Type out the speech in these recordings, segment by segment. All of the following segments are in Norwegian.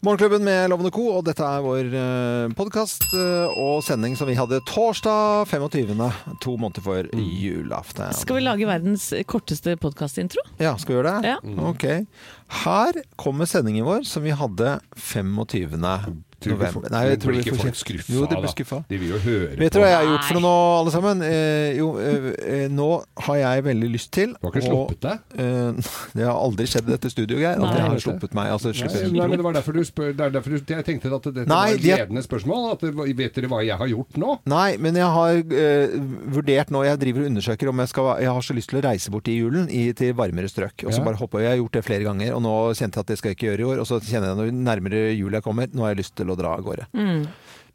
Morgenklubben med Lovende Co, og dette er vår podkast og sending som vi hadde torsdag 25. To måneder før julaften. Skal vi lage verdens korteste podkastintro? Ja, skal vi gjøre det? Ja. Ok. Her kommer sendingen vår som vi hadde 25. Tror november. Nei, jeg tror blir ikke folk kjent- skuffa Jo, de blir da? De vil jo høre Vet du dere hva jeg har gjort for noe nå, alle sammen? Eh, jo, eh, eh, nå har jeg veldig lyst til Du har ikke sluppet deg? eh, det har aldri skjedd i dette studioet, Geir. At jeg har sluppet meg. Altså, Nei, sluppet. nei, men det var derfor du spør det er derfor du, Jeg tenkte at dette Nei, var et ledende spørsmål. At det, vet dere hva jeg har gjort nå? Nei, men jeg har eh, vurdert nå Jeg driver og undersøker om jeg skal Jeg har så lyst til å reise bort i julen i, til varmere strøk. Og så Ja. bare hoppe. Jeg har gjort det flere ganger, og nå kjente jeg at det skal jeg ikke gjøre i år. Og så kjenner jeg når nærmere jul jeg kommer, nå har jeg lyst til å dra av gårde. Mm.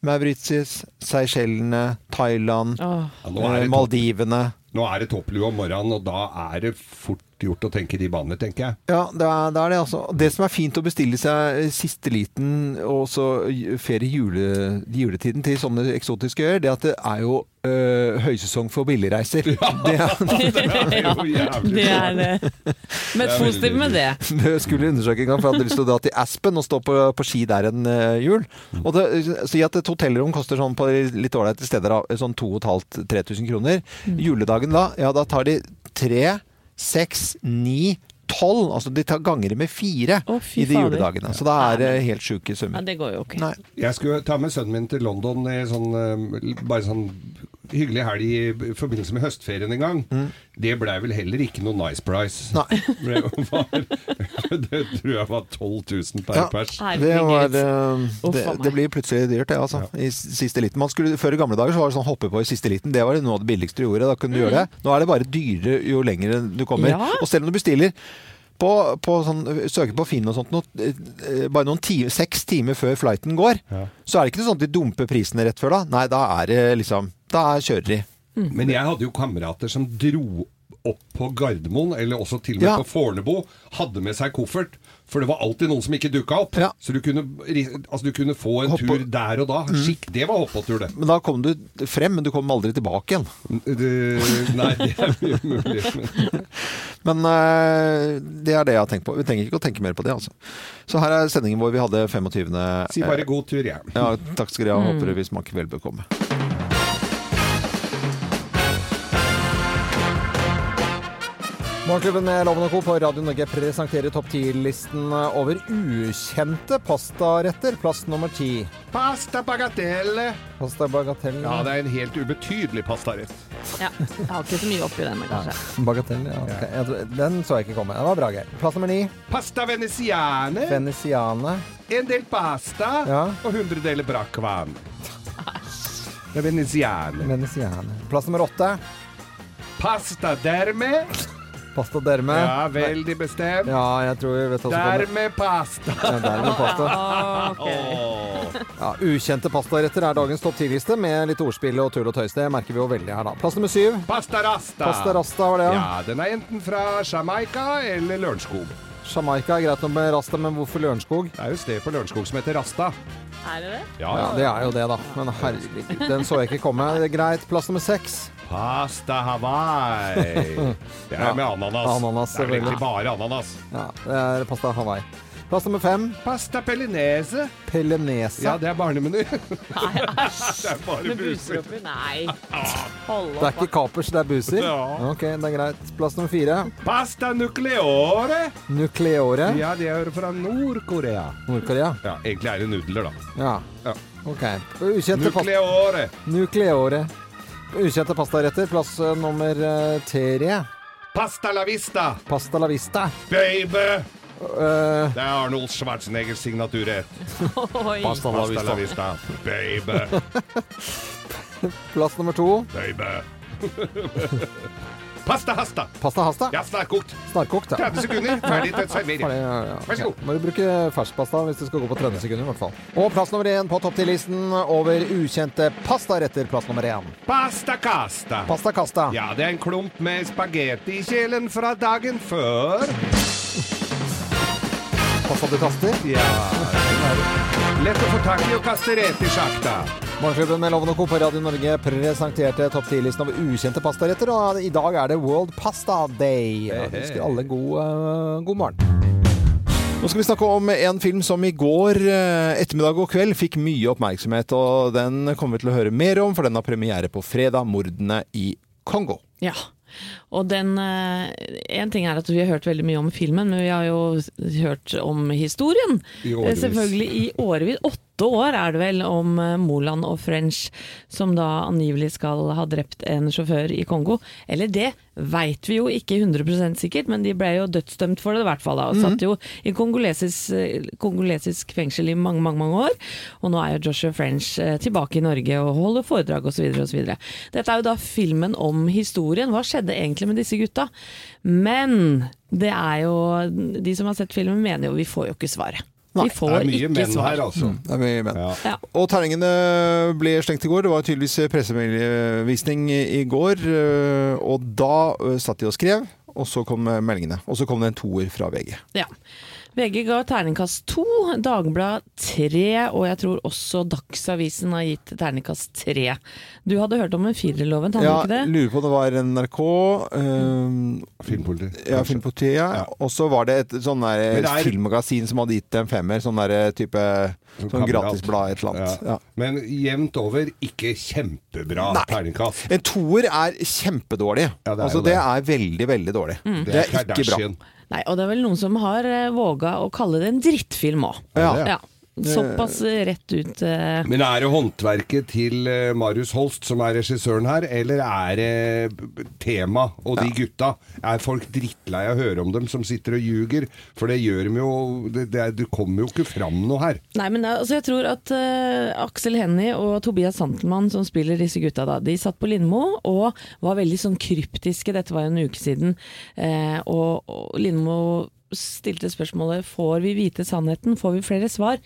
Mauritius, Seychellene, Thailand, oh. Ja, er eh, Maldivene. nå er det topplue om morgenen, og da er det fort gjort å tenke i de banene, tenker jeg. Ja, det er, det er det, altså. Det som er fint å bestille seg siste liten og så ferie jule, juletiden til sånne eksotiske øyer, det at det er jo øh, høysesong for billigreiser. Det, er, Det er jo jævlig Det er det. Men positivt med det. det skulle undersøke en gang, for jeg hadde lyst til å dra til Aspen og stå på, på ski der en øh, jul. Og det, Si at et hotellrom koster sånn på litt ålreite steder sånn 2500-3000 kroner. Juledagen da, ja da tar de tre, seks, ni, tolv. Altså de tar ganger med fire oh, i de juledagene. Så da er det helt sjuke Ja, det går jo ikke. Nei. Jeg skulle ta med sønnen min til London i sånn, eh, bare sånn hyggelig helg i forbindelse med høstferien en gang. Det blei vel heller ikke noe nice price. Mm. Nei. Det, var, det tror jeg var 12 000 per Ja. pers. Det, var, eh, det, det blir plutselig dyrt, det, altså. I siste liten. Man skulle, før i gamle dager så var det sånn hoppe på i siste liten. Det var noe av det billigste du gjorde. Da kunne du gjøre det. Nå er det bare dyrere jo lenger du kommer. Ja. Og selv om du bestiller på, på sånn, søker på Finn og sånt, noe, eh, bare noen time, seks timer før flighten går, Ja. så er det ikke noe sånn at de dumper prisene rett før da. Nei, da er det liksom Da kjører de. Men jeg hadde jo kamerater som dro opp på Gardermoen, eller også til og med Ja. på Fornebu, hadde med seg koffert. For det var alltid noen som ikke dukka opp. Ja. Så du kunne, altså du kunne få en Hoppe- tur der og da. Skikk, det var hoppåtur, det. Men da kom du frem, men du kom aldri tilbake igjen. Nei, det er mye mulig. Men eh, det er det jeg har tenkt på. Vi trenger ikke å tenke mer på det, altså. Så her er sendingen vår vi hadde 25. si bare god tur, jeg. Ja, takk skal dere ha. Håper vi smaker vel bekomme. Morgenklubben med Loven og Co. på Radio Norge presenterer topp 10-listen over ukjente pastaretter. Plass nummer ti. Pasta bagatelle. Pasta bagatelle. Ja, det er en helt ubetydelig pastarett. Ja, jeg har ikke så mye oppi den, kanskje. Bagatelle, ja. Okay. Jeg Den så jeg ikke komme. Det var bra, Geir. Plass nummer ni. Pasta veneziane. Veneziane. En del pasta Ja. og 100 deler brakvan. Det er veneziane. Venesiane. Plass nummer åtte. Pasta derme. Pasta derme. Ja, veldig bestemt. Ja, jeg tror jeg vet hva som kommer. Dermed pasta. Ja, dermed pasta. Ok. Ja, ukjente pastaretter er dagens topp ti-liste, med litt ordspill og tull og tøys. Det merker vi jo veldig her, da. Plass nummer syv. Pasta rasta. Pasta rasta var det, ja. Ja, den er enten fra Jamaica eller Lørenskog. Jamaica er greit nok med rasta, men hvorfor Lørenskog? Det er jo et sted på Lørenskog som heter Rasta. Er det det? Ja, Ja, det er jo det, da. Men herregud, den så jeg ikke komme. Det er greit. Plass nummer seks. Pasta Hawaii. Det er Ja. med ananas. Ananas, det er vel egentlig bare ananas. Ja, det er pasta Hawaii. Plass nummer fem. Pasta pelinese. Pelinese. Ja, det er barnemeny. Nei, æsj. det er bare Med buser. Nei. Hold Det er ikke kapers, det er buser? Ja. Ok, det er greit. Plass nummer fire. Pasta nucleore. Nukleore. Ja, det er fra Nord-Korea. Nord-Korea. Ja, egentlig er det nudler, da. Ja. Ja. Ok. Ukjente Nucleore. Nucleore. Ukjente pastaretter. Plass eh, nummer eh, tre. Pasta la vista. Pasta la vista. Baby. Eh, Det er Arnold Schwarzeneggers signaturrett. Oi. pasta la Pasta la vista. vista. Baby. Plass nummer to. Baby. Pasta hasta. Pasta hasta. Ja, snarkokt. Snarkokt, ja. 30 sekunder, ferdig til servering. Ferdig, ja, ja. Vær så god. Ja, Må du bruke ferskpasta hvis du skal gå på 30 sekunder, i hvert fall. Og plass nummer én på topp 10-listen over ukjente pastaretter. Plass nummer én. Pasta casta. Pasta casta. Ja, det er en klump med spagetti i kjelen fra dagen før. Pasta du kaster. Ja, lett å få tak i og kaste rett i sjakta. Morgenklubben med Loven og Co. på Radio Norge presenterte topp 10-listen over ukjente pastaretter, og i dag er det World Pasta Day. Jeg ønsker alle god, uh, god morgen. Nå skal vi snakke om en film som i går eh, ettermiddag og kveld fikk mye oppmerksomhet, og den kommer vi til å høre mer om, for den har premiere på fredag, 'Mordene i Kongo'. Ja. Og den eh, En ting er at vi har hørt veldig mye om filmen, men vi har jo hørt om historien. I årevis. Eh, Selvfølgelig i årevis. Åtte år er det vel om eh, Moland og French, som da angivelig skal ha drept en sjåfør i Kongo. Eller det veit vi jo ikke 100% sikkert, men de ble jo dødsdømt for det i hvert fall. da, Og satt jo i kongolesisk, kongolesisk fengsel i mange, mange mange år. Og nå er jo Joshua French eh, tilbake i Norge og holder foredrag osv. osv. Dette er jo da filmen om historien. Hva skjedde egentlig med disse gutta? Men det er jo De som har sett filmen, mener jo vi får jo ikke svaret. Vi Det får er mye ikke menn svar. her, altså. Det er mye menn. Ja. Og terningene ble stengt i går. Det var tydeligvis pressevisning i går. eh, Og da eh, satt de og skrev, og så kom meldingene. Og så kom det en toer fra VG. Ja. VG ga terningkast to, Dagbladet tre, og jeg tror også Dagsavisen har gitt terningkast tre. Du hadde hørt om en firerloven, hadde Ja, du ikke det? lurer på om det var NRK, um, Filmpoliti. ja, filmpoliti ja. Ja. og så var det et sånn der er- filmmagasin som hadde gitt en femmer. Sånn der type Sånn gratisblad, et eller annet. Ja. Ja. Men jevnt over ikke kjempebra Nei. terningkast. En toer er kjempedårlig. Ja, det er altså, det det. er veldig, veldig dårlig. Mm. Det er ikke bra. Nei, og det er vel noen som har eh, våga å kalle det en drittfilm òg. Ja. Ja. Såpass eh, rett ut. Uh... Men er det håndverket til eh, Marius Holst som er regissøren her, eller er det tema og de gutta? Er folk drittlei av å høre om dem som sitter og ljuger? For det gjør dem jo Det, det, det kommer jo ikke fram noe her. Nei, men altså, jeg tror at uh, Aksel Hennie og Tobias Santelmann, som spiller disse gutta, da, de satt på Lindmo og var veldig sånn kryptiske. Dette var jo en uke siden. Uh, og, og Lindmo stilte spørsmålet får vi vite sannheten, får vi flere svar?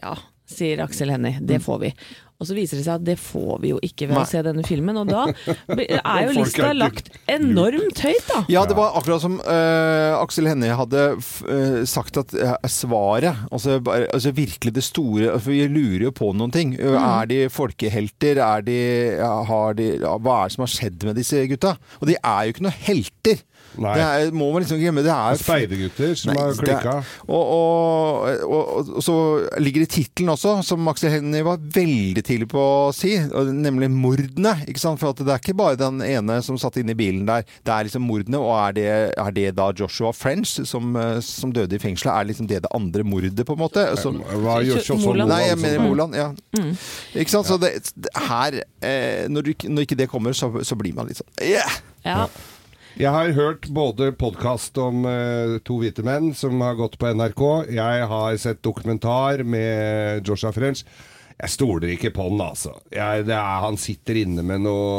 Ja, sier Aksel Hennie, det får vi. Og så viser det seg at det får vi jo ikke ved Nei. å se denne filmen, og da er jo lista lagt enormt høyt, da. Ja, det var akkurat som uh, Aksel Hennie hadde eh, sagt at uh, svaret altså, altså virkelig det store For vi lurer jo på noen ting. Mm. Er de folkehelter? Er de, har de Hva er det som har skjedd med disse gutta? Og de er jo ikke noen helter! Nei. Det er, må man liksom glemme. Det er Speidergutter som har klikka. Og, og, og, og så ligger det i tittelen også, som Aksel Hennie var veldig tidlig på å si, nemlig mordene. Ikke sant? For at det er ikke bare den ene som satt inne i bilen der, det er liksom mordene. Og er det, er det da Joshua French som, eh, som døde i fengselet? Er liksom det det andre mordet, på en måte? Som, Hva gjør Moland. Nei, jeg mener Moland. Ja. Ikke sant? Så det, her eh, når, du, når ikke det kommer, så, så blir man litt sånn yeah! Ja. Jeg har hørt både podkast om uh, to hvite menn som har gått på NRK. Jeg har sett dokumentar med Joshua French. Jeg stoler ikke på den, altså. Jeg, er, han sitter inne med noe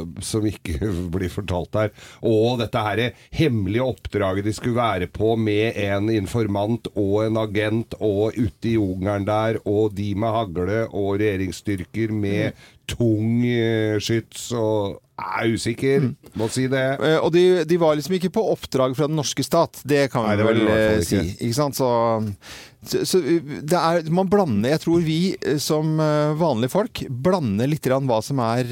eh, som ikke blir fortalt her. Og dette her hemmelige oppdraget de skulle være på med en informant og en agent og ute i jungelen der, og de med hagle og regjeringsstyrker med tung eh, skyts og er usikker, må si det. Eh, Og de, de var liksom ikke på oppdrag fra den norske stat. Det kan vi Nei, det vel eh, si. ikke. Ikke sant? Så, så, så det er, man blander Jeg tror vi som vanlige folk blander litt grann hva som er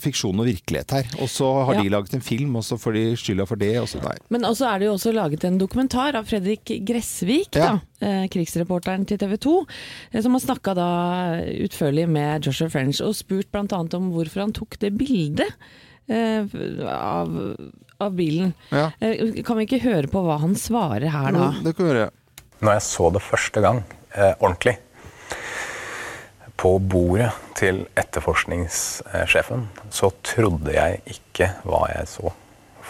fiksjon og virkelighet her. Og så har Ja. de laget en film, og så får de skylda for det. Og så, nei. Men også er det jo også laget en dokumentar av Fredrik Gressvik, Ja. da, krigsreporteren til TV 2, eh, som har snakka da utførlig med Joshua French og spurt bl.a. om hvorfor han tok det bildet eh, av, av bilen. Ja. Eh, Kan vi ikke høre på hva han svarer her da? Det kan vi gjøre. Når jeg så det første gang, eh, ordentlig, på bordet til etterforskningssjefen, så trodde jeg ikke hva jeg så.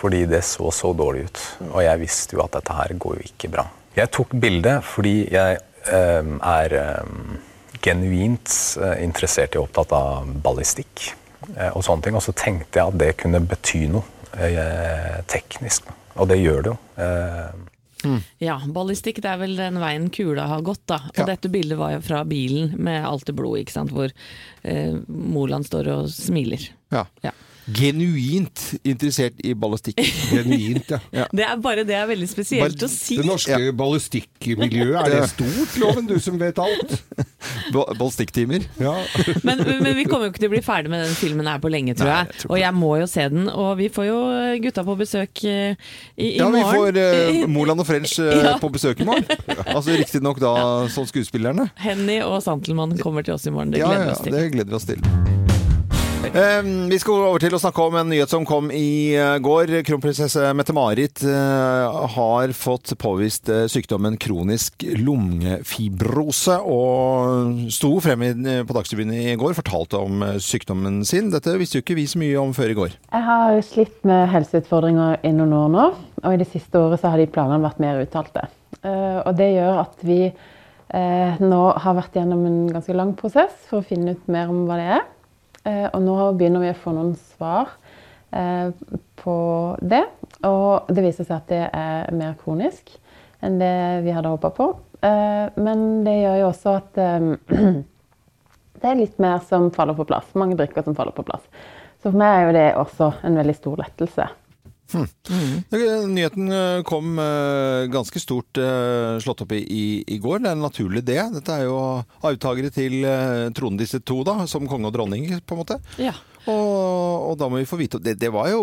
Fordi det så så dårlig ut. Og jeg visste jo at dette her går jo ikke bra. Jeg tok bildet fordi jeg eh, er eh, genuint eh, interessert i og opptatt av ballistikk eh, og sånne ting. Og så tenkte jeg at det kunne bety noe eh, teknisk. Og det gjør det jo. Mm. Ja, ballistikk det er vel den veien kula har gått, da. Og Ja. dette bildet var jo fra bilen med alt det blodet, ikke sant, hvor eh, Moland står og smiler. Ja. Ja. Genuint interessert i ballistikk. Genuint, ja. Det er bare det er veldig spesielt Bal- å si. Det norske ballistikkmiljøet, er det stort, Loven? Du som vet alt. Ballistikktimer. Ja. Men, men vi kommer jo ikke til å bli ferdig med den filmen her på lenge, tror Nei, jeg. jeg tror og jeg må jo se den. Og vi får jo gutta på besøk eh, i, i Ja, vi får uh, Moland og French eh, Ja. på besøk i morgen. Altså Riktignok da som skuespillerne. Henny og Santelmann kommer til oss i morgen. Det gleder vi ja, oss til. det gleder vi oss til. Eh, vi skal over til å snakke om en nyhet som kom i eh, går. Kronprinsesse Mette-Marit eh, har fått påvist eh, sykdommen kronisk lungefibrose, og sto frem eh, på Dagsrevyen i går fortalte om sykdommen sin. Dette visste jo ikke vi så mye om før i går. Jeg har slitt med helseutfordringer i noen år nå, og i det siste året så har de planene vært mer uttalte. Og det gjør at vi nå har vært gjennom en ganske lang prosess for å finne ut mer om hva det er. Eh, Og nå begynner vi å få noen svar eh, på det, og det viser seg at det er mer kronisk enn det vi hadde håpa på. Eh, Men det gjør jo også at det er litt mer som faller på plass. Mange brikker som faller på plass. Så for meg er jo det også en veldig stor lettelse. Eh, Nyheten eh, kom eh, ganske stort eh, slått opp i, i, i går. Det er naturlig det. Dette er jo arvtakere til tronen disse to, da, som konge og dronning, på en måte. Ja. Og, og da må vi få vite det, det var jo,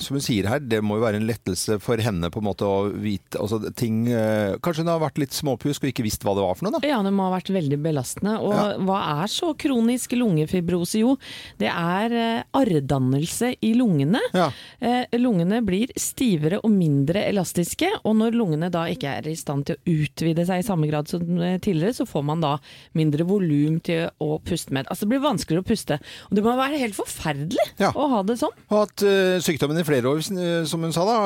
som hun sier her, det må jo være en lettelse for henne på en måte å vite altså, ting eh, Kanskje hun har vært litt småpjusk og ikke visst hva det var for noe, da? Ja, det må ha vært veldig belastende. Og Ja. hva er så kronisk lungefibrose? Jo, det er eh, arrdannelse i lungene. Ja. Eh, lungene blir stivere og mindre elastiske, og når lungene da ikke er i stand til å utvide seg i samme grad som tidligere, så får man da mindre volum til å puste med. Altså det blir vanskeligere å puste. Og det må være helt forferdelig Ja. å ha det sånn. Og hatt uh, sykdommen i flere år, eh, som hun sa da,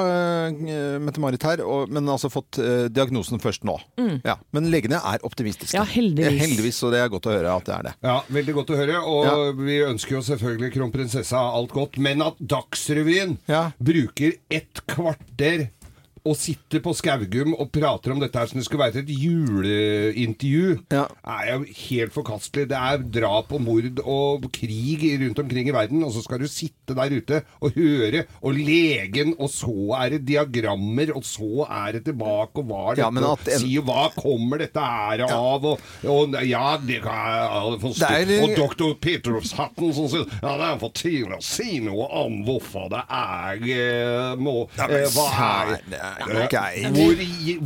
uh, Mette-Marit her, og, men altså fått uh, diagnosen først nå. Ja. Men legene er optimistiske. Ja, heldigvis. Ja, heldigvis, og det er godt å høre at det er det. Ja, Veldig godt å høre. Og Ja. vi ønsker jo selvfølgelig kronprinsessa alt godt. Men at Dagsrevyen Ja. bruker et kvarter og sitter på Skaugum og prater om dette her som det skulle være et juleintervju, Ja. er jo helt forkastelig. Det er drap og mord og krig rundt omkring i verden, og så skal du sitte der ute og høre, og legen, og så er det diagrammer, og så er det tilbake, og hva er dette, Ja, at si hva kommer dette her av, og, og ja, det kan jeg forstå. Og doktor Petrushatten som sier ja, det er for tidlig å si noe om hvorfor det er eh, må, Ja, men eh, Hva er, greit. hvor,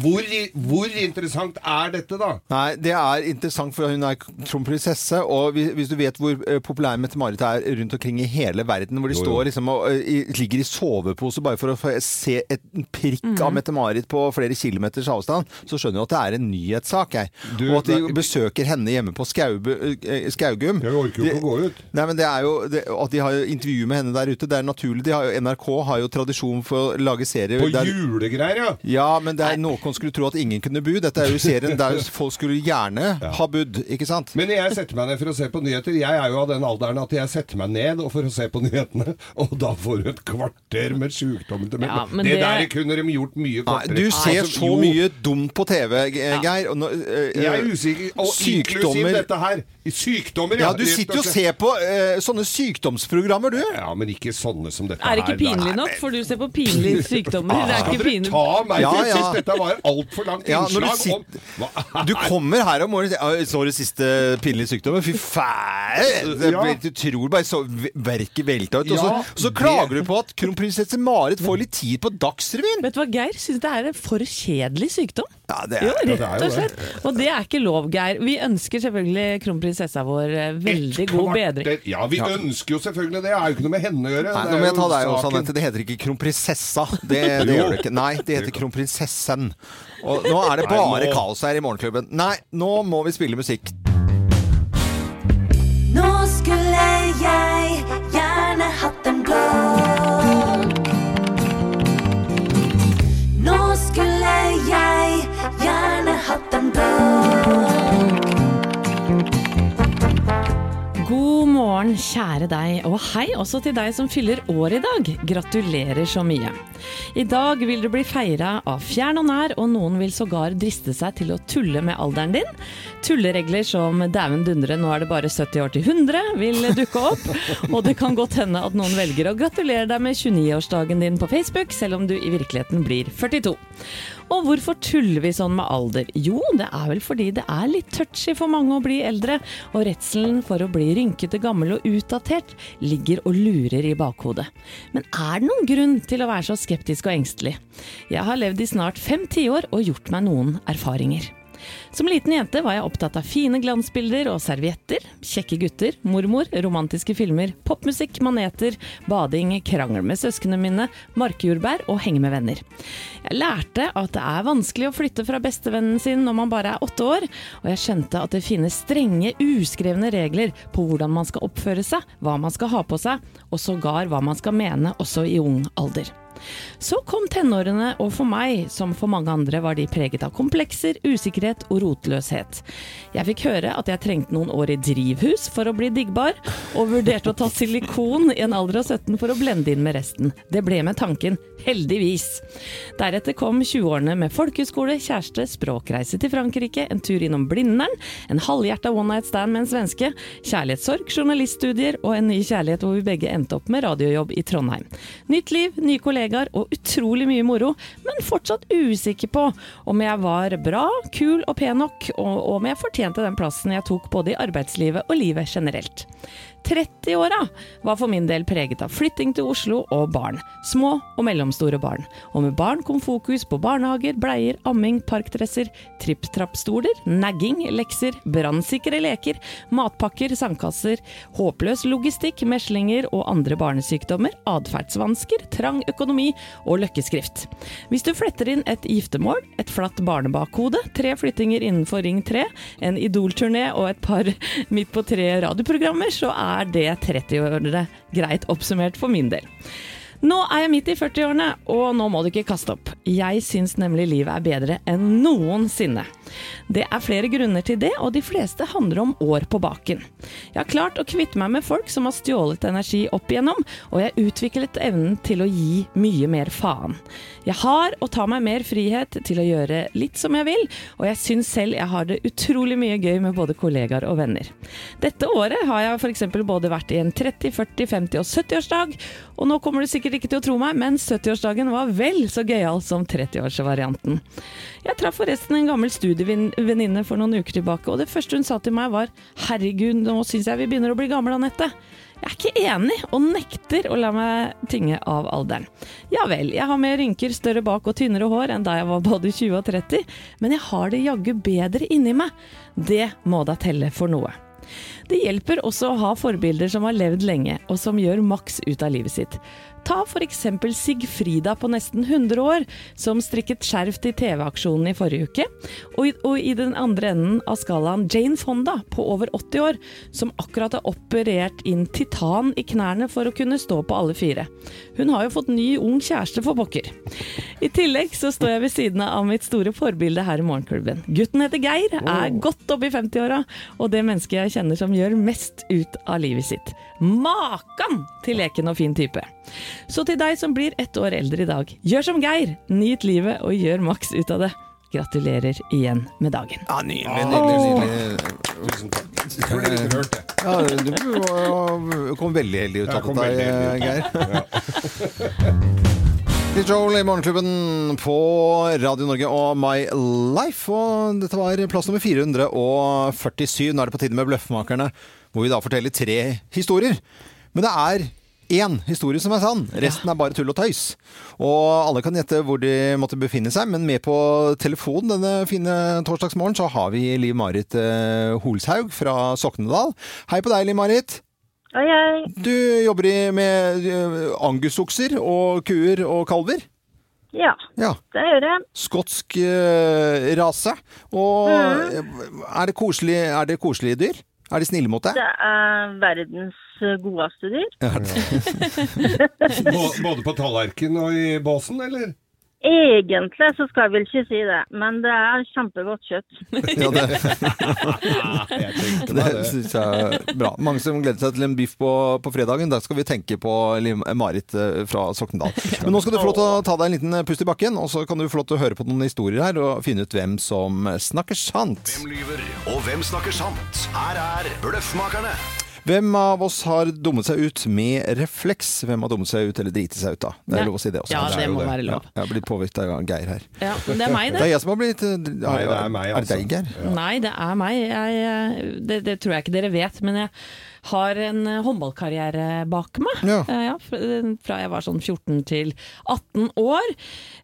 hvor, hvor interessant er dette, da? Nei, det er interessant, for hun er kronprinsesse, og hvis, du vet hvor eh, populær Mette-Marit er rundt omkring i hele verden, hvor de Jo, jo. står liksom og eh, ligger i sovepose bare for å se et en prikk av Mette-Marit på flere kilometers avstand, så skjønner du at det er en nyhetssak her. Du, og at de besøker henne hjemme på Skaube, eh, Skaugum. Jeg orker jo ikke å gå ut. Nei, men det er jo det, At de har intervju med henne der ute, det er naturlig. De har jo, NRK har jo tradisjon for å lage serier På der- julegreier, ja. ja, men det er noen skulle tro at ingen kunne bo. Dette er jo serien der folk skulle gjerne ha bodd, ikke sant? Men jeg setter meg ned for å se på nyheter. Jeg er jo av den alderen at jeg setter meg ned for å se på nyhetene, og da får du et kvarter med sjukdommen til meg. Ja, men det, det- der kunne de gjort mye Nei, kortere. du ser Altså, så jo, mye dumt på TV, Geir. Og nå, øh, Jeg er usikker. Og inklusiv Sykdommer dette her. Sykdommer, Ja, du sitter jo og ser på øh, sånne sykdomsprogrammer, du. Ja, men ikke sånne som dette her. Er det ikke her. pinlig nok? For du ser på pinlige sykdommer. Det er ikke pinlig. Ta meg Ja, til ja. sist? Dette var altfor langt Ja, innslag du innslag om Du kommer her om morgenen og sier Så det siste pinlige sykdommen. Fy! Ja. Du tror bare så verket velta ut. Og så, Ja, og så det- klager du på at kronprinsesse Marit får litt tid på Dagsrevyen! Vet du hva, Geir syns det er en for kjedelig sykdom. Ja, det er det er rett jo og slett. Og det er ikke lov, Geir. Vi ønsker selvfølgelig kronprinsessa vår eh, veldig Et god bedring. Ja, vi ønsker jo selvfølgelig det. Det er jo ikke noe med henne å gjøre. Nei, Det nå må jeg ta deg også. Anette. Det heter ikke kronprinsessa. Det, det gjør det ikke. Nei, det heter kronprinsessen. Og nå er det Nei, bare nå- kaos her i Morgenklubben. Nei, nå må vi spille musikk. Nå skulle jeg gjerne hatt en blå. Deg, og hei også til deg som fyller år i dag. Gratulerer så mye. I dag vil du bli feira av fjern og nær, og noen vil sågar driste seg til å tulle med alderen din. Tulleregler som 'dæven dundre, nå er det bare 70 år til 100' vil dukke opp. Og det kan godt hende at noen velger å gratulere deg med 29-årsdagen din på Facebook, selv om du i virkeligheten blir 42. Og hvorfor tuller vi sånn med alder? Jo, det er vel fordi det er litt touchy for mange å bli eldre, og redselen for å bli rynkete, gammel og utdatert ligger og lurer i bakhodet. Men er det noen grunn til å være så skeptisk og engstelig? Jeg har levd i snart fem tiår og gjort meg noen erfaringer. Som liten jente var jeg opptatt av fine glansbilder og servietter, kjekke gutter, mormor, romantiske filmer, popmusikk, maneter, bading, krangel med søsknene mine, markjordbær og henge med venner. Jeg lærte at det er vanskelig å flytte fra bestevennen sin når man bare er åtte år, og jeg skjønte at det finnes strenge, uskrevne regler på hvordan man skal oppføre seg, hva man skal ha på seg, og sågar hva man skal mene også i ung alder. Så kom tenårene, og for meg, som for mange andre, var de preget av komplekser, usikkerhet og rotløshet. Jeg fikk høre at jeg trengte noen år i drivhus for å bli diggbar, og vurderte å ta silikon i en alder av 17 for å blende inn med resten. Det ble med tanken, heldigvis. Deretter kom 20-årene med folkehøyskole, kjæreste, språkreise til Frankrike, en tur innom Blindern, en halvhjerta one night stand med en svenske, kjærlighetssorg, journaliststudier og en ny kjærlighet hvor vi begge endte opp med radiojobb i Trondheim. Nytt liv, nye kollegaer og utrolig mye moro, men fortsatt usikker på om jeg var bra, kul og pen nok, og om jeg fortjente den plassen jeg tok både i arbeidslivet og livet generelt. 30-åra var for min del preget av flytting til Oslo og barn. Små og mellomstore barn. Og med barn kom fokus på barnehager, bleier, amming, parkdresser, tripp-trapp-stoler, nagging, lekser, brannsikre leker, matpakker, sandkasser, håpløs logistikk, meslinger og andre barnesykdommer, atferdsvansker, trang økonomi og løkkeskrift. Hvis du fletter inn et giftermål, et flatt barnebakhode, tre flyttinger innenfor Ring 3, en Idol-turné og et par midt på tre radioprogrammer, så er det 30-årene greit oppsummert for min del. Nå er jeg midt i 40-årene, og nå må du ikke kaste opp. Jeg syns nemlig livet er bedre enn noensinne. Det er flere grunner til det, og de fleste handler om år på baken. Jeg har klart å kvitte meg med folk som har stjålet energi opp igjennom, og jeg utviklet evnen til å gi mye mer faen. Jeg har og tar meg mer frihet til å gjøre litt som jeg vil, og jeg syns selv jeg har det utrolig mye gøy med både kollegaer og venner. Dette året har jeg f.eks. både vært i en 30-, 40-, 50- og 70-årsdag, og nå kommer du sikkert ikke til å tro meg, men 70-årsdagen var vel så gøyal som 30-årsvarianten. Jeg traff forresten en gammel studievenninne for noen uker tilbake, og det første hun sa til meg var 'herregud, nå syns jeg vi begynner å bli gamle, Anette'. Jeg er ikke enig, og nekter å la meg tynge av alderen. Ja vel, jeg har mer rynker, større bak og tynnere hår enn da jeg var både 20 og 30, men jeg har det jaggu bedre inni meg. Det må da telle for noe. Det hjelper også å ha forbilder som har levd lenge, og som gjør maks ut av livet sitt. Ta f.eks. Sigfrida på nesten 100 år, som strikket skjerf til TV-aksjonen i forrige uke. Og i, og i den andre enden av skalaen Jane Fonda på over 80 år, som akkurat har operert inn titan i knærne for å kunne stå på alle fire. Hun har jo fått ny ung kjæreste for pokker. I tillegg så står jeg ved siden av mitt store forbilde her i Morgenklubben. Gutten heter Geir, er godt oppe i 50-åra, og det mennesket jeg kjenner som gjør mest ut av livet sitt. Makan til leken og fin type! Så til deg som blir ett år eldre i dag, gjør som Geir! Nyt livet og gjør maks ut av det. Gratulerer igjen med dagen. Ja, nydelig, nydelig, nydelig. Tusen takk. Jeg burde ikke hørt det. Ja, du kom veldig heldig ut av deg, Geir. av Joel i Morgenklubben på Radio Norge og My Life. Og dette var plass nummer 447. Nå er det på tide med Bløffmakerne, hvor vi da forteller tre historier. Men det er én historie som er sann. Resten er bare tull og tøys. Og alle kan gjette hvor de måtte befinne seg, men med på telefon denne fine torsdagsmorgen så har vi Liv-Marit eh, Holshaug fra Soknedal. Hei på deg, Liv-Marit. Oi, oi. Du jobber med eh, angusokser og kuer og kalver. Ja, Ja. det gjør jeg. Skotsk eh, rase. Og mm. er, det koselig, er det koselige dyr? Er de snille mot deg? Det er verdens godeste dyr. Bå- Både på tallerken og i båsen, eller? Egentlig så skal jeg vel ikke si det, men det er kjempegodt kjøtt. Ja, det, det syns jeg er bra. Mange som gleder seg til en biff på, på fredagen. Der skal vi tenke på Marit eh, fra Soknedal. Men nå skal du få lov til å ta deg en liten pust i bakken, og så kan du få lov til å høre på noen historier her og finne ut hvem som snakker sant. Hvem lyver, og hvem snakker sant? Her er Bløffmakerne. Hvem av oss har dummet seg ut med refleks? Hvem har dummet seg ut eller driti seg ut, da? Det Ja. er lov å si det også. Ja, det det må det. være Ja, lov. jeg har blitt påvirket av Geir her. Ja, men det er meg, Det det. er jeg som har blitt eh, Nei, det er meg, Er det deg, altså. Geir? Nei, det er meg. Jeg, eh, det, det tror jeg ikke dere vet, men jeg har en eh, håndballkarriere bak meg. Ja. Eh, ja, fra fra jeg var sånn 14 til 18 år.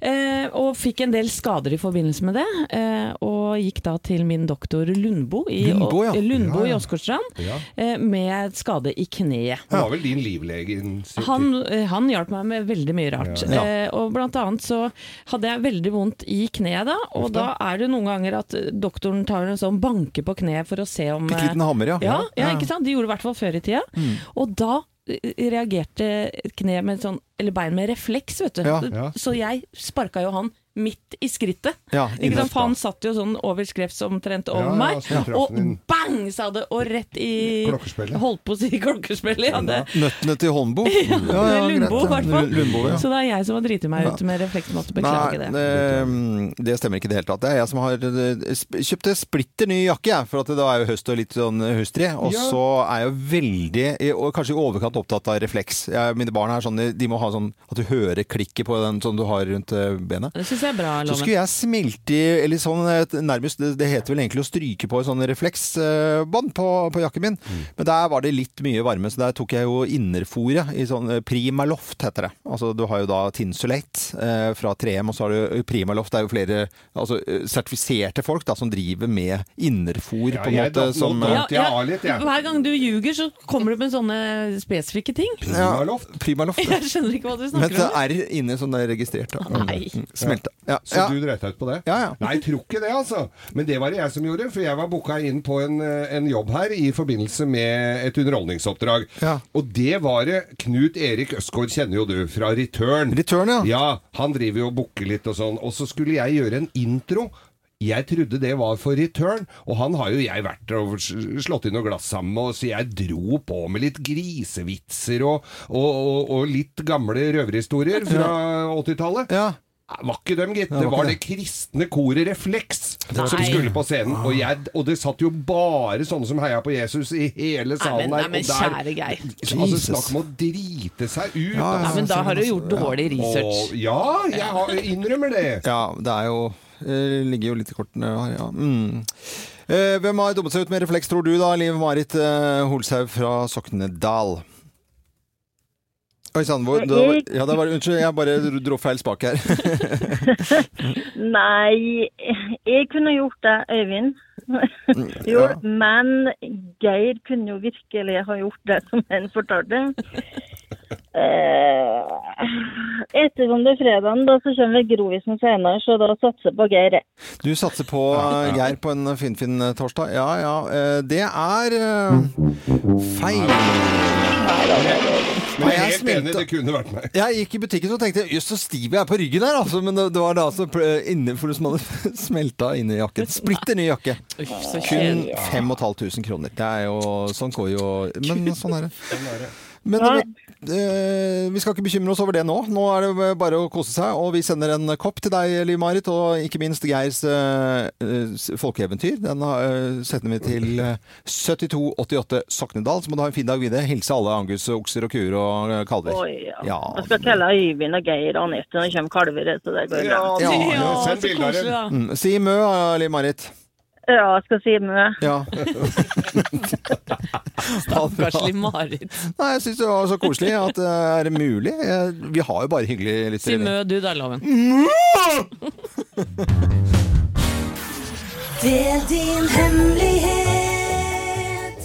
eh, Og fikk en del skader i forbindelse med det. eh, Og gikk da til min doktor Lundbo i, Lundbo, ja. Lundbo i Åsgårdstrand eh, med skade i kneet. Han var vel din livlege? Han, eh, han hjalp meg med veldig mye rart. Eh, og blant annet så hadde jeg veldig vondt i kneet da, og da er det noen ganger at eh, doktoren tar en sånn banke på kneet for å se om Bitte eh, liten hammer, ja. ja, ja, ikke sant? De gjorde i hvert fall før i tida. Mm. Og da eh, reagerte kneet med sånn, eller bein med refleks, vet du. Ja, ja. Så jeg sparka jo han midt i skrittet. Ja, Ikke sant? For han satt jo sånn over skrevs omtrent over Ja, ja, meg, ja, og bang, sa det, og rett i Klokkespillet. Holdt på å si klokkespillet. Ja, det, Nøttene til Holmbo? Ja, Lundbo, i hvert fall. Ja. Så det er jeg som har driti meg ut med refleks. Beklager ikke det. det, det stemmer ikke i det hele tatt. Det er jeg som har eh, kjøpt en splitter ny jakke, jeg. For at det er jo høst og litt sånn høstrig. Og Ja. så er jeg jo veldig, og kanskje i overkant opptatt av refleks. Jeg, mine barn er sånn, de må ha sånn at du hører klikket på den som du har rundt eh, benet. Det synes jeg er bra, Så skulle jeg smelte i, eller sånn nærmest, det, det heter vel egentlig å stryke på et sånn refleksbånd på, på jakken min. Men der var det litt mye varme, så der tok jeg jo innerfòret i sånn eh, Primaloft heter det. Altså du har jo da Tinsulate eh, fra 3M, og så har du Primaloft. Det er jo flere altså, eh, sertifiserte folk da som driver med innerfôr Ja, på en måte. Som, eh, Ja, jeg litt, jeg. Hver gang du ljuger, så kommer du med sånne spesifikke ting. Primaloft. Primaloft. Jeg skjønner ikke hva du snakker om. Men det er inne sånn det er registrert. Da. Nei. Mm, Smelte. Ja. Så Ja. du dreit deg ut på det? Ja, ja. Nei, jeg tror ikke det, altså. Men det var det jeg som gjorde, for jeg var booka inn på en, eh, en jobb her i forbindelse med et underholdningsoppdrag. Ja. Og det var det Knut Erik Østgaard kjenner jo du fra Return. Return, ja. Ja, han driver jo og booker litt og sånn. Og så skulle jeg gjøre en intro. Jeg trodde det var for Return, og han har jo jeg vært og slått inn noe glass sammen med, så jeg dro på med litt grisevitser og, og, og, og litt gamle røverhistorier fra 80-tallet. Ja. Var ikke dem, gitt. Det var det kristne koret Refleks som skulle på scenen. Og, jeg, og det satt jo bare sånne som heia på Jesus i hele Nei, salen men, nei, der. men og der- kjære Geir. Altså, snakk om å drite seg ut. Ja, altså. nei, men da har du gjort dårlig research. Og, ja, jeg har, innrømmer det. Ja, det er jo eh, ligger jo litt i kortene her, ja. Mm. Eh, hvem har dummet seg ut med refleks, tror du da, Liv Marit eh, Holshaug fra Soknedal? Oi sann, Ja, Unnskyld, jeg bare dro feil spak her. Nei, jeg kunne gjort det, Øyvind. jo, ja. men Geir kunne jo virkelig ha gjort det som han fortalte. Eh, ettersom det er fredagen, da så kommer Grovisen senere, så da satser på Geir. Du satser på eh, Geir på en finfin fin torsdag. Ja ja, eh, det er eh, feil. Men jeg er helt enig, det kunne vært meg. Jeg gikk i butikken og tenkte jøss, så stiv jeg er på ryggen her, altså. Men det, det var da altså innenfor som hadde smelta inni jakken. Splitter ny jakke. Kun kjedelig. 5500 kroner. Det er jo Sånn går jo Men sånn er det. Men eh, vi skal ikke bekymre oss over det nå. Nå er det bare å kose seg. Og vi sender en kopp til deg, Liv Marit, og ikke minst Geirs eh, eh, folkeeventyr. Den uh, setter vi til eh, 7288 Soknedal. Så må du ha en fin dag videre. Hilse alle Angus, okser og kuer og eh, kalver. Oi, ja. Ja. Jeg skal kalle Øyvind og Geir og Anette når det kommer kalver, så det går bra. Ja, Ja, ja, send så bilder koselig, da. Mm. Si mø, Liv Marit. Ja, jeg skal si mø. Ja. Stakkarslig Marit. Nei, jeg syns det var så koselig at det er mulig. Jeg- Vi har jo bare hyggelige Si lyttere. mø du da, Loven. Del din hemmelighet.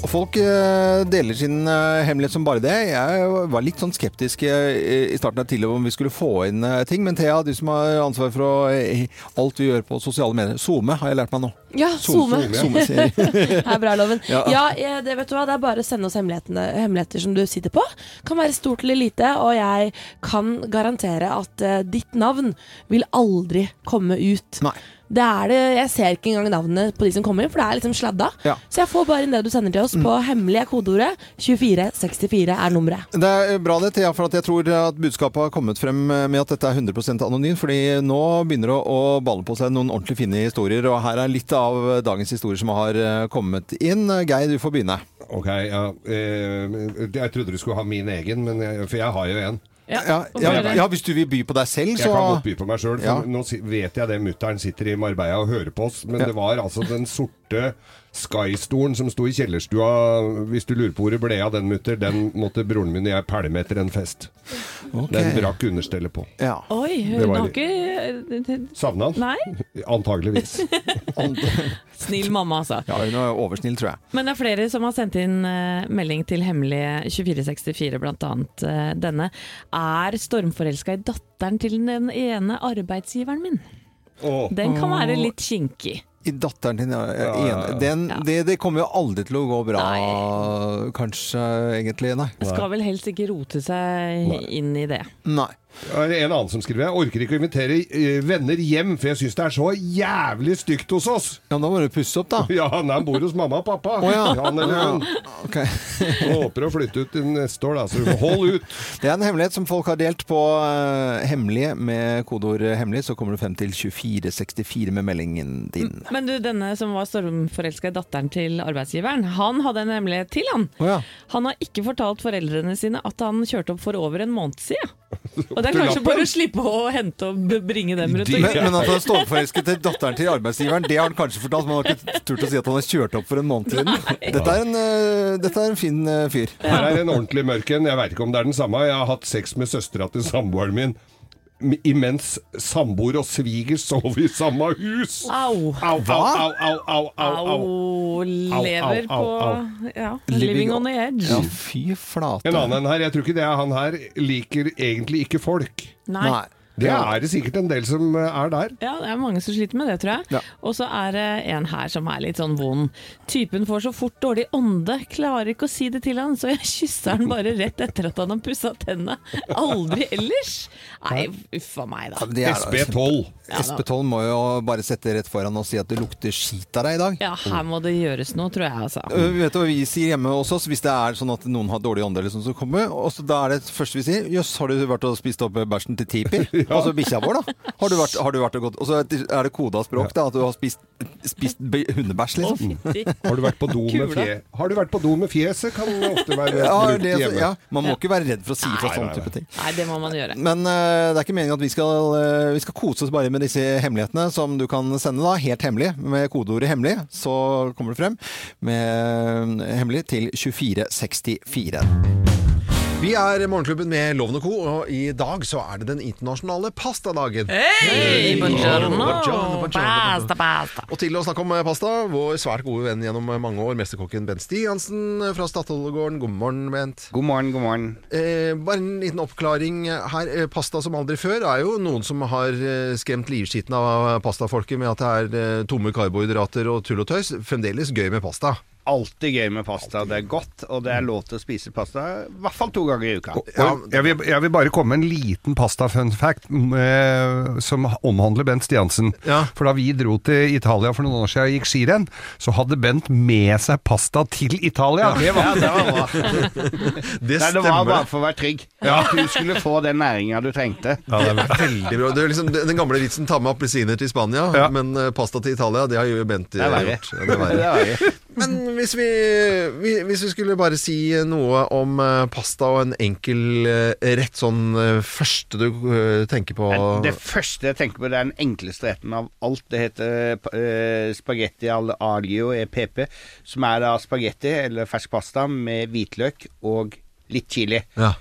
Og folk eh, deler sin eh, hemmelighet som bare det. Jeg var litt sånn skeptisk eh, i starten av tidligere om vi skulle få inn ting. Men Thea, du som har ansvar for alt vi gjør på sosiale medier. SoMe har jeg lært meg nå. Ja, SoMe. Er bra, loven. Ja. Ja, det vet du hva, det er bare å sende oss hemmeligheter som du sitter på. Kan være stort eller lite, og jeg kan garantere at ditt navn vil aldri komme ut. Nei. Det er det, Jeg ser ikke engang navnet på de som kommer, for det er liksom sladda. Ja. Så jeg får bare inn det du sender til oss på hemmelige kodeordet. 2464 er nummeret. Det er bra det, Thea, for at jeg tror at budskapet har kommet frem med at dette er 100% anonymt. fordi nå begynner det å balle på seg noen ordentlig fine historier. Og her er litt av dagens historier som har eh, kommet inn. Geir, du får begynne. Ok, ja. Eh, jeg trodde du skulle ha min egen, men jeg, for jeg har jo en. Ja, ja, ja, hvis du vil by på deg selv, Jeg kan godt by på meg sjøl. Ja. Nå vet jeg det mutter'n sitter i Marbella og hører på oss, men Ja. det var altså den sorte Sky-stolen som sto i kjellerstua. Hvis du lurer på hvor det ble av den, mutter, den måtte broren min og jeg pælme etter en fest. Okay. Den brakk understellet på. Ja. Oi, Det hun var har ikke Savna han? Nei? Antageligvis. Snill mamma, altså. Ja, hun er oversnill, tror jeg. Men det er flere som har sendt inn eh, melding til hemmelige 2464, blant annet eh, denne. Er stormforelska i datteren til den ene arbeidsgiveren min? Oh. Den kan være litt kinkig. I datteren din, ja. En, den, Ja. det, det kommer jo aldri til å gå bra, Nei. kanskje, egentlig. Nei. Skal vel helst ikke rote seg Nei. inn i det. Nei. Er en annen som skriver Jeg orker ikke å invitere eh, venner hjem, for jeg syns det er så jævlig stygt hos oss. Ja, da må du pusse opp, da. Ja, han bor hos mamma og pappa. Oh, ja. Han eller hun. Okay. Håper å flytte ut til neste år, da. Så hold ut. Det er en hemmelighet som folk har delt på uh, hemmelig med kodeord 'hemmelig'. Så kommer du frem til 2464 med meldingen din. Men du, denne som var stormforelska i datteren til arbeidsgiveren, han hadde en hemmelighet til, han. Oh, ja. Han har ikke fortalt foreldrene sine at han kjørte opp for over en måned siden. Og det er kanskje bare å slippe å hente og bringe dem rundt. Men, men at han er stålforelsket til datteren til arbeidsgiveren, det har han kanskje fortalt, men han har ikke turt å si at han har kjørt opp for en måned siden. Dette er en, uh, dette er en fin uh, fyr. Her er en ordentlig mørk en. Jeg veit ikke om det er den samme. Jeg har hatt sex med søstera til samboeren min. Imens samboer og sviger sover i samme hus. Au! Au, au, au, au, au, au, au. Au, lever au, au, på ja, living on the edge. Ja, fy flate. En annen her. Jeg tror ikke det er han her liker egentlig ikke folk. Nei. Det er det sikkert en del som eh, er der. Ja, det er mange som sliter med det, tror jeg. Ja. Og så er det en her som er litt sånn vond. Typen får så fort dårlig ånde, klarer ikke å si det til han, så jeg kysser han bare rett etter at han har pussa tennene. Aldri ellers. Nei, uffa meg, da. er da- SB12. SP12 må jo bare sette rett foran og si at det lukter skit av deg i dag. Ja, her må det gjøres noe, tror jeg, altså. Øh, vet du hva vi sier hjemme hos oss hvis det er sånn at noen har dårlig ånde eller sånn som kommer? Og så da er det første vi sier Jøss, har du vært og spist opp bæsjen til Tipi? Altså bikkja vår, da. Har du vært, har du vært og gått Og så er det koda språk, da, at du har spist, spist hundebæsj, liksom. fytti. Har du vært på do med, fjeset? fje Har du vært på do med fjeset, kan det ofte være Ja, brukt det, hjemme. ja, man må ikke være redd for å si fra sånne nei, type ting. Nei, det må man gjøre. Men uh, det er ikke meningen at vi skal, uh, vi skal kose oss bare med disse hemmelighetene som du kan sende da, helt hemmelig, med kodeordet 'hemmelig'. Så kommer det frem med øh, 'hemmelig' til 2464. Vi er Morgenklubben med Loven og Co., og i dag så er det den internasjonale pastadagen. Hei, buongiorno! Buongiorno, buongiorno. Pasta, pasta. Og til å snakke om pasta, vår svært gode venn gjennom mange år, mesterkokken Bent Stiansen fra Statoilegården. God morgen, Bent. God morgen, god morgen. Eh, bare en liten oppklaring her. Eh, Pasta som aldri før er jo noen som har eh, skremt livskiten av pastafolket med at det er eh, tomme karbohydrater og tull og tøys. Fremdeles gøy med pasta. Alltid gøy med pasta. Det er godt, og det er lov til å spise pasta i hvert fall to ganger i uka. Og jeg, vil, jeg vil bare komme med en liten pasta-fun fact med, som omhandler Bent Stiansen. Ja. For da vi dro til Italia for noen år siden og gikk skirenn, så hadde Bent med seg pasta til Italia. Det var, Ja, det var bra. Det Nei, det var bare for å være trygg. At du skulle få den næringa du trengte. Ja, det er veldig bra. Det er liksom den gamle vitsen ta med appelsiner til Spania, Ja. men eh, pasta til Italia, det har jo Bent eh, er gjort. Det er verre. Men hvis vi, vi- hvis vi skulle bare si noe om eh, pasta og en enkel eh, rett, sånn eh, første du tenker på Det første jeg tenker på, det er den enkleste retten av alt. Det heter uh, spagetti al aglio EPP, som er da spagetti eller fersk pasta med hvitløk og litt chili. Ja.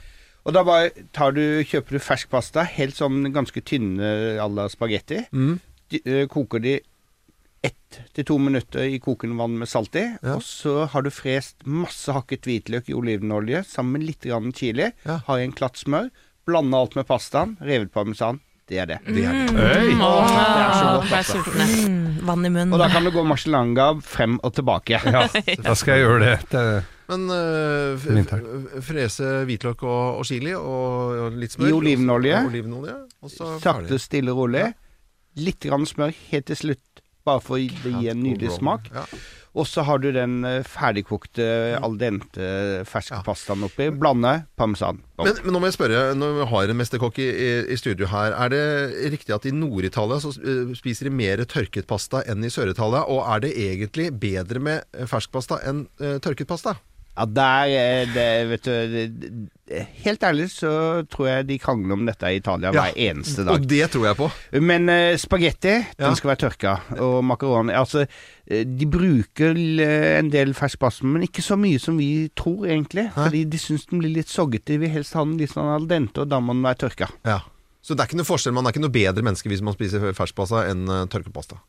Og da bare tar du, kjøper du fersk pasta, helt sånn ganske tynne à la spagetti. Mm. De, koker de ett til to minutter i kokende vann med salt i. Og så har du frest masse hakket hvitløk i olivenolje sammen med litt grann chili. Har i en klatt smør. Blanda alt med pastaen. Revet parmesan. Det er det. Det er det. Mm. Åh, det er så godt, er altså. Mm, vann i munnen. Og da kan du gå marcialanga frem og tilbake. Ja, da skal jeg gjøre det. det Men øh, f- f- frese hvitløk og, og chili og, og litt smør. I olivenolje. Og olivenolje og Sakte, stille, rolig. Litt grann smør helt til slutt, bare for å gi en nydelig smak. Og så har du den eh, ferdigkokte al dente ferskpastaen oppi. Blande parmesan. Men, men nå må jeg spørre, når vi har en mesterkokk i, i, studio her, er det riktig at i Nord-Italia så øh, spiser de mer tørket pasta enn i Sør-Italia? Og er det egentlig bedre med fersk ferskpasta enn uh, tørket pasta? Ja, der er det, vet du Helt ærlig så tror jeg de krangler om dette i Italia Ja, hver eneste dag. Og det tror jeg på. Men uh, spagetti, Ja. den skal være tørka. Og makaron Altså, eh, de bruker eh, en del fersk pasta, men ikke så mye som vi tror, egentlig. Fordi de syns den blir litt soggete. De vil helst ha den litt sånn al dente, og da må den være tørka. Ja. Så det er ikke noe forskjell, man er ikke noe bedre menneske hvis man spiser ferskpasta enn tørkepasta? pasta?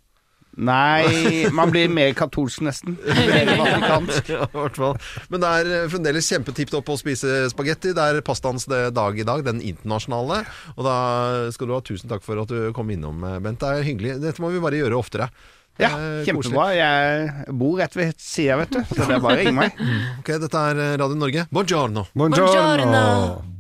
Nei, man blir mer katolsk, nesten. Mer vatikansk. ja, i hvert fall. Men det er eh, fremdeles kjempetipp topp å spise spagetti. Det er pastaens eh, dag i dag, den internasjonale. Og da skal du ha tusen takk for at du kom innom, eh, Bent. Det er hyggelig. Dette må vi bare gjøre oftere. Ja, kjempebra. Jeg bor rett ved sida, vet du. Så det er bare å ringe meg. Ok, dette er Radio Norge. Buongiorno. Buongiorno.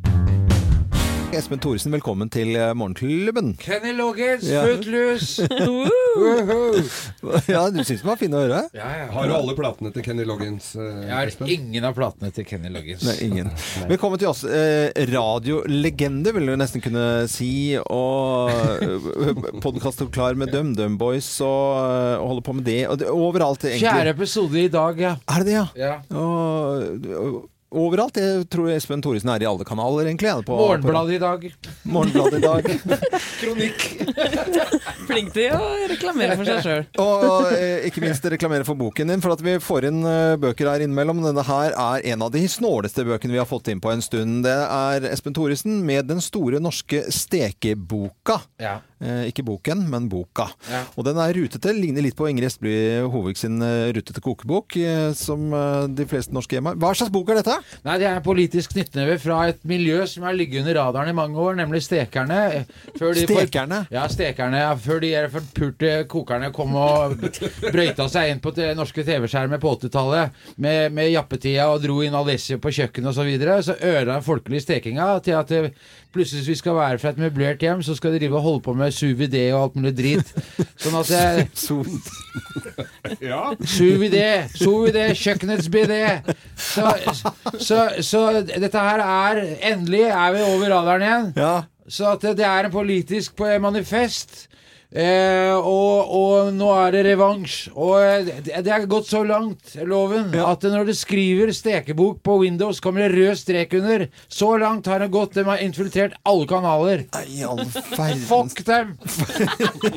Espen Thoresen, velkommen til eh, Morgenklubben. Kenny Loggins, Ja. Footloose. ja, du syns den var fin å høre? Ja, ja. Har du alle platene til Kenny Loggins? eh, Jeg har Espen? ingen av platene til Kenny Loggins. Nei, ingen. Velkommen til oss. Eh, radiolegende, vil du nesten kunne si. Og podkast klar med DumDum Boys og, og holder på med det. Og det overalt, egentlig. Fjerde episode i dag, ja. Er det det, ja? ja. Og, og, overalt. Jeg tror Espen Thoresen er i alle kanaler, egentlig. På, Morgenbladet i dag. Morgenbladet i dag. Kronikk. Flink til å reklamere for seg sjøl. Og eh, ikke minst reklamere for boken din, for at vi får inn eh, bøker her innimellom. Denne her er en av de snåleste bøkene vi har fått inn på en stund. Det er Espen Thoresen med Den store norske stekeboka. Ja. Eh, ikke boken, men boka. Ja. Og den er rutete. Ligner litt på Ingrid Espelid Hovig sin eh, rutete kokebok, eh, som de fleste norske hjem har. Hva slags bok er dette? Nei, det er en politisk knyttneve fra et miljø som har ligget under radaren i mange år, nemlig stekerne. Stekerne? ja, stekerne. ja, Før de her forpurte kokerne kom og brøyta seg inn på norske TV-skjermer på 80-tallet med, med jappetida og dro inn Alessio på kjøkkenet osv., så, videre, så ødela den folkelige stekinga til at det, plutselig hvis vi skal være fra et møblert hjem, så skal de drive og holde på med suvidé og alt mulig drit. Sånn at jeg, Ja. Suvidé, vide, kjøkkenets bidé. Så, så, så dette her er Endelig er vi over radaren igjen. Så at det, det er en politisk manifest. Eh, og, og nå er det revansj. Og eh, det, det er gått så langt, loven, at når du skriver stekebok på Windows, kommer det rød strek under. Så langt har det gått. De har infiltrert alle kanaler. I all Fuck dem!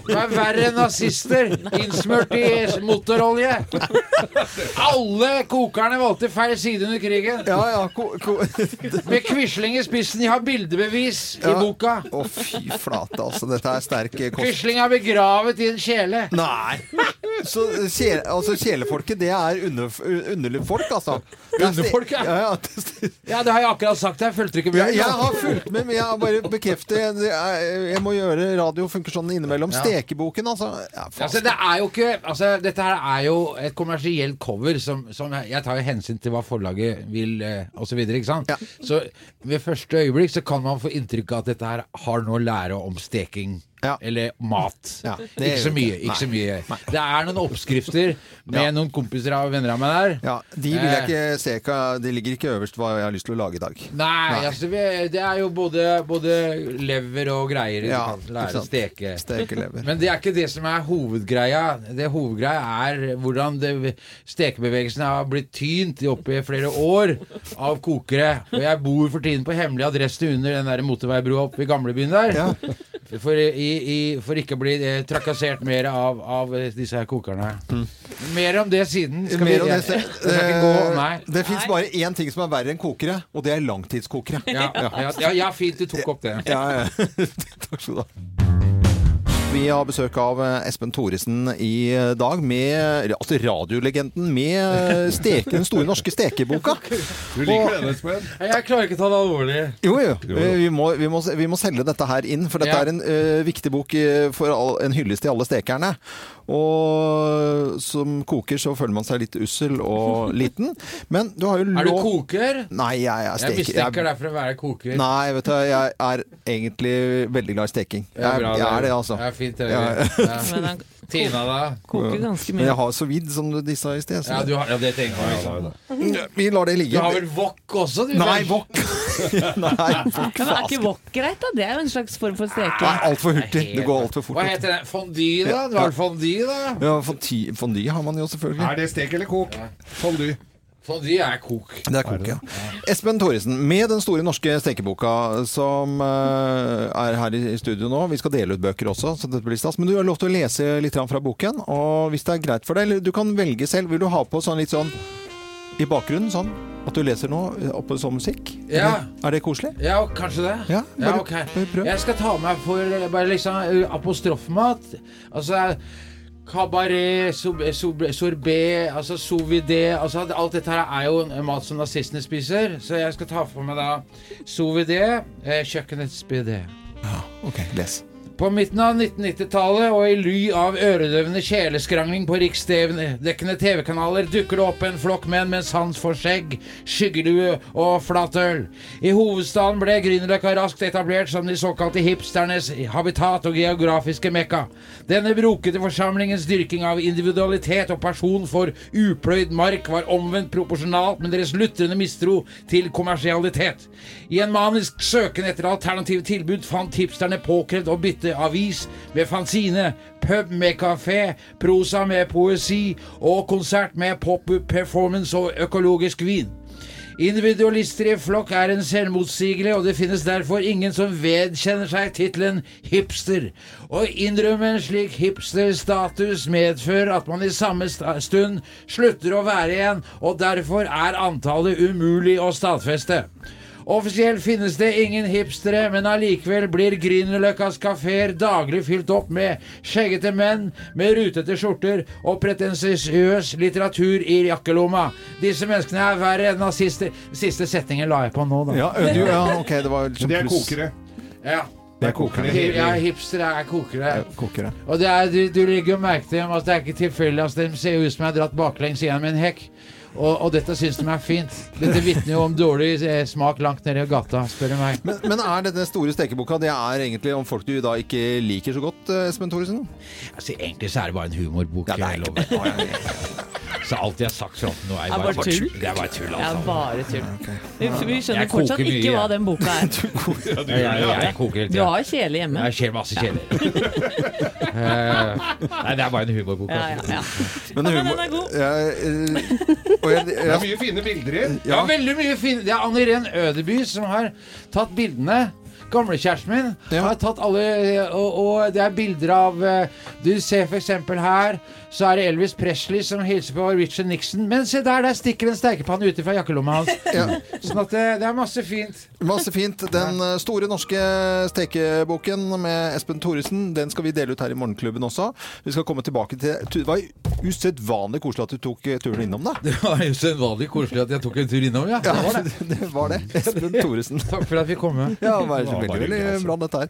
De er verre enn nazister. Innsmurt i motorolje. Alle kokerne valgte feil side under krigen. Ja, ja, ko, ko. Med Quisling i spissen. De har bildebevis i boka. Å, fy flate, altså. Dette er sterk eh, kost. Quisling er begravet i en kjele. Nei! Så kjele, altså, kjelefolket, det er under, underlige folk, altså. Er- Underfolk, ja. ja, ja. Ja, det har jeg akkurat sagt. Jeg fulgte ikke med. jeg har fulgt med, men jeg har bare bekreftet er- Jeg må gjøre radio funker sånn innimellom. Stekeboken, altså. Altså, det er jo ikke altså, Dette her er jo et kommersielt cover som, som Jeg tar jo hensyn til hva forlaget vil, eh, osv. Ikke sant? Så ved første øyeblikk så kan man få inntrykk av at dette her har noe å lære om steking. Eller mat. Ja, ikke så mye. ikke- så mye. Det er noen oppskrifter med noen kompiser og venner av meg der. Ja, de vil jeg Eh, ikke se De ligger ikke øverst hva jeg har lyst til å lage i dag. Nei, altså det er jo både, både lever og greier. Ja, du kan lære å steke. Steke lever. Men det er ikke det som er hovedgreia. Det hovedgreia er hvordan det, stekebevegelsen har blitt tynt i oppe i flere år av kokere. Og jeg bor for tiden på hemmelig adresse under den der motorveibrua oppe i gamlebyen der. For, i, i, for ikke å bli eh, trakassert mer av, av eh, disse her kokerne. Mer om det siden. Skal Mer vi, om det, jeg, jeg, skal ikke gå Nei. Det fins bare én ting som er verre enn kokere, og det er langtidskokere. Ja, ja, ja, ja, fint du tok opp det. Ja, ja. Takk skal du ha. Vi har besøk av eh, Espen Thoresen i dag med altså radiolegenden med eh, steke, den store norske stekeboka. Du liker den, Espen? Jeg klarer ikke å ta det alvorlig. Jo, jo. Vi må, vi, må, vi må selge dette her inn, for dette Ja. er en uh, viktig bok eh, for all, en hyllest til alle stekerne. Og som koker så føler man seg litt ussel og liten. Men du har jo lov Er du koker? Nei, jeg er Jeg steker. mistenker deg for å være koker. Nei, vet du, jeg er egentlig veldig glad i steking. Jeg, Ja, bra, jeg er det, altså. Det er fint, det. Ja. Ja. Tina, da? koker ganske mye. Men jeg har så vidt som de sa i sted. så- Ja, du har, ja det tenker jeg. liksom. Vi lar det ligge. Du har vel wok også, du? Nei, wok. Nei. Men er ikke wok greit, da? Det er jo en slags form for Nei, steking. altfor hurtig. Det går altfor fort. Hva heter det? Fondue, da? Du har fondue, da? Ja, fondue, fondue har man jo selvfølgelig. Er det stek eller kok? Fondue. Fondue er kok. Det er kok, ja. Espen Thoresen, med den store norske stekeboka som eh, er her i studio nå. Vi skal dele ut bøker også, så dette blir stas. Men du har lov til å lese litt fra boken. Og hvis det er greit for deg, eller du kan velge selv. Vil du ha på sånn litt sånn i bakgrunnen, sånn at du leser noe eh, oppe som musikk? Ja. Er det koselig? Ja, kanskje det. Ja, Ja, bare- ok. bare. Jeg skal ta meg for eh, bare liksom eh, apostrofmat. Altså Kabaret, sorbet, altså sovidé altså, Alt dette her er jo mat som nazistene spiser. Så jeg skal ta for meg da sovidé, kjøkkenets bidé. Ok, les. På midten av 1990-tallet og i ly av øredøvende kjeleskrangling på riksdekkende TV-kanaler dukker det opp en flokk menn med sans for skjegg, skyggelue og flatøl. I hovedstaden ble Grünerløkka raskt etablert som de såkalte hipsternes habitat og geografiske mekka. Denne brokete forsamlingens dyrking av individualitet og person for upløyd mark var omvendt proporsjonalt med deres lutrende mistro til kommersialitet. I en manisk søken etter alternative tilbud fant hipsterne påkrevd å bytte avis med fanzine, pub med kafé, prosa med poesi og konsert med pop-performance og økologisk vin. Individualister i flokk er en selvmotsigelig, og det finnes derfor ingen som vedkjenner seg tittelen hipster. Å innrømme en slik hipsterstatus medfører at man i samme stund slutter å være en, og derfor er antallet umulig å stadfeste. Offisielt finnes det ingen hipstere, men allikevel blir Grünerløkkas kafeer daglig fylt opp med skjeggete menn med rutete skjorter og pretensiøs litteratur i jakkelomma. Disse menneskene er verre enn nazister. Siste setningen la jeg på nå, da. Ja, du, ja ok, det var liksom Det er kokere. Ja. Det er kokere. Ja, hipstere er kokere. Kokere. Og det er, du, du legger jo merke til at det er ikke tilfeldig. Altså, de ser ut som jeg har dratt baklengs gjennom en hekk. Og, og dette syns de er fint. Dette vitner jo om dårlig eh, smak langt nede i gata, spør du meg. Men, men er denne store stekeboka Det er egentlig om folk du da ikke liker så godt, eh, Espen Thoresen? Altså, egentlig så er det bare en humorbok. Ja, det er lover. Så alt jeg har sagt fram til nå, er bare, bare tull? Det er bare tull, Ja, altså. bare tull. Vi, vi skjønner fortsatt mye, ikke hva den boka er. Jeg, jeg, jeg koker Du har kjele hjemme. Jeg skjer masse kjeler. Eh, nei, det er bare en humorbok. Ja, ja, Altså. ja. Men men humor- den er god. Ja, eh, og jeg, Det er mye fine bilder i. Ja, veldig mye fine. Det er Anne Irén Ødeby som har tatt bildene. Gamlekjæresten min Ja. har tatt alle og, og det er bilder av eh, Du ser eksempel her, så er det Elvis Presley som hilser på Richard Nixon. Men se der, der stikker en stekepanne ut fra jakkelomma hans. Ja. Sånn at det, det er masse fint. Masse fint. Den eh, store norske stekeboken med Espen Thoresen, den skal vi dele ut her i Morgenklubben også. Vi skal komme tilbake til Det var usedvanlig koselig at du tok eh, turen innom, da. Det var usedvanlig koselig at jeg tok en tur innom, ja. Ja, det var det. Espen Thoresen. Takk for at vi kom med. Ja, vær så veldig, veldig bra, dette her.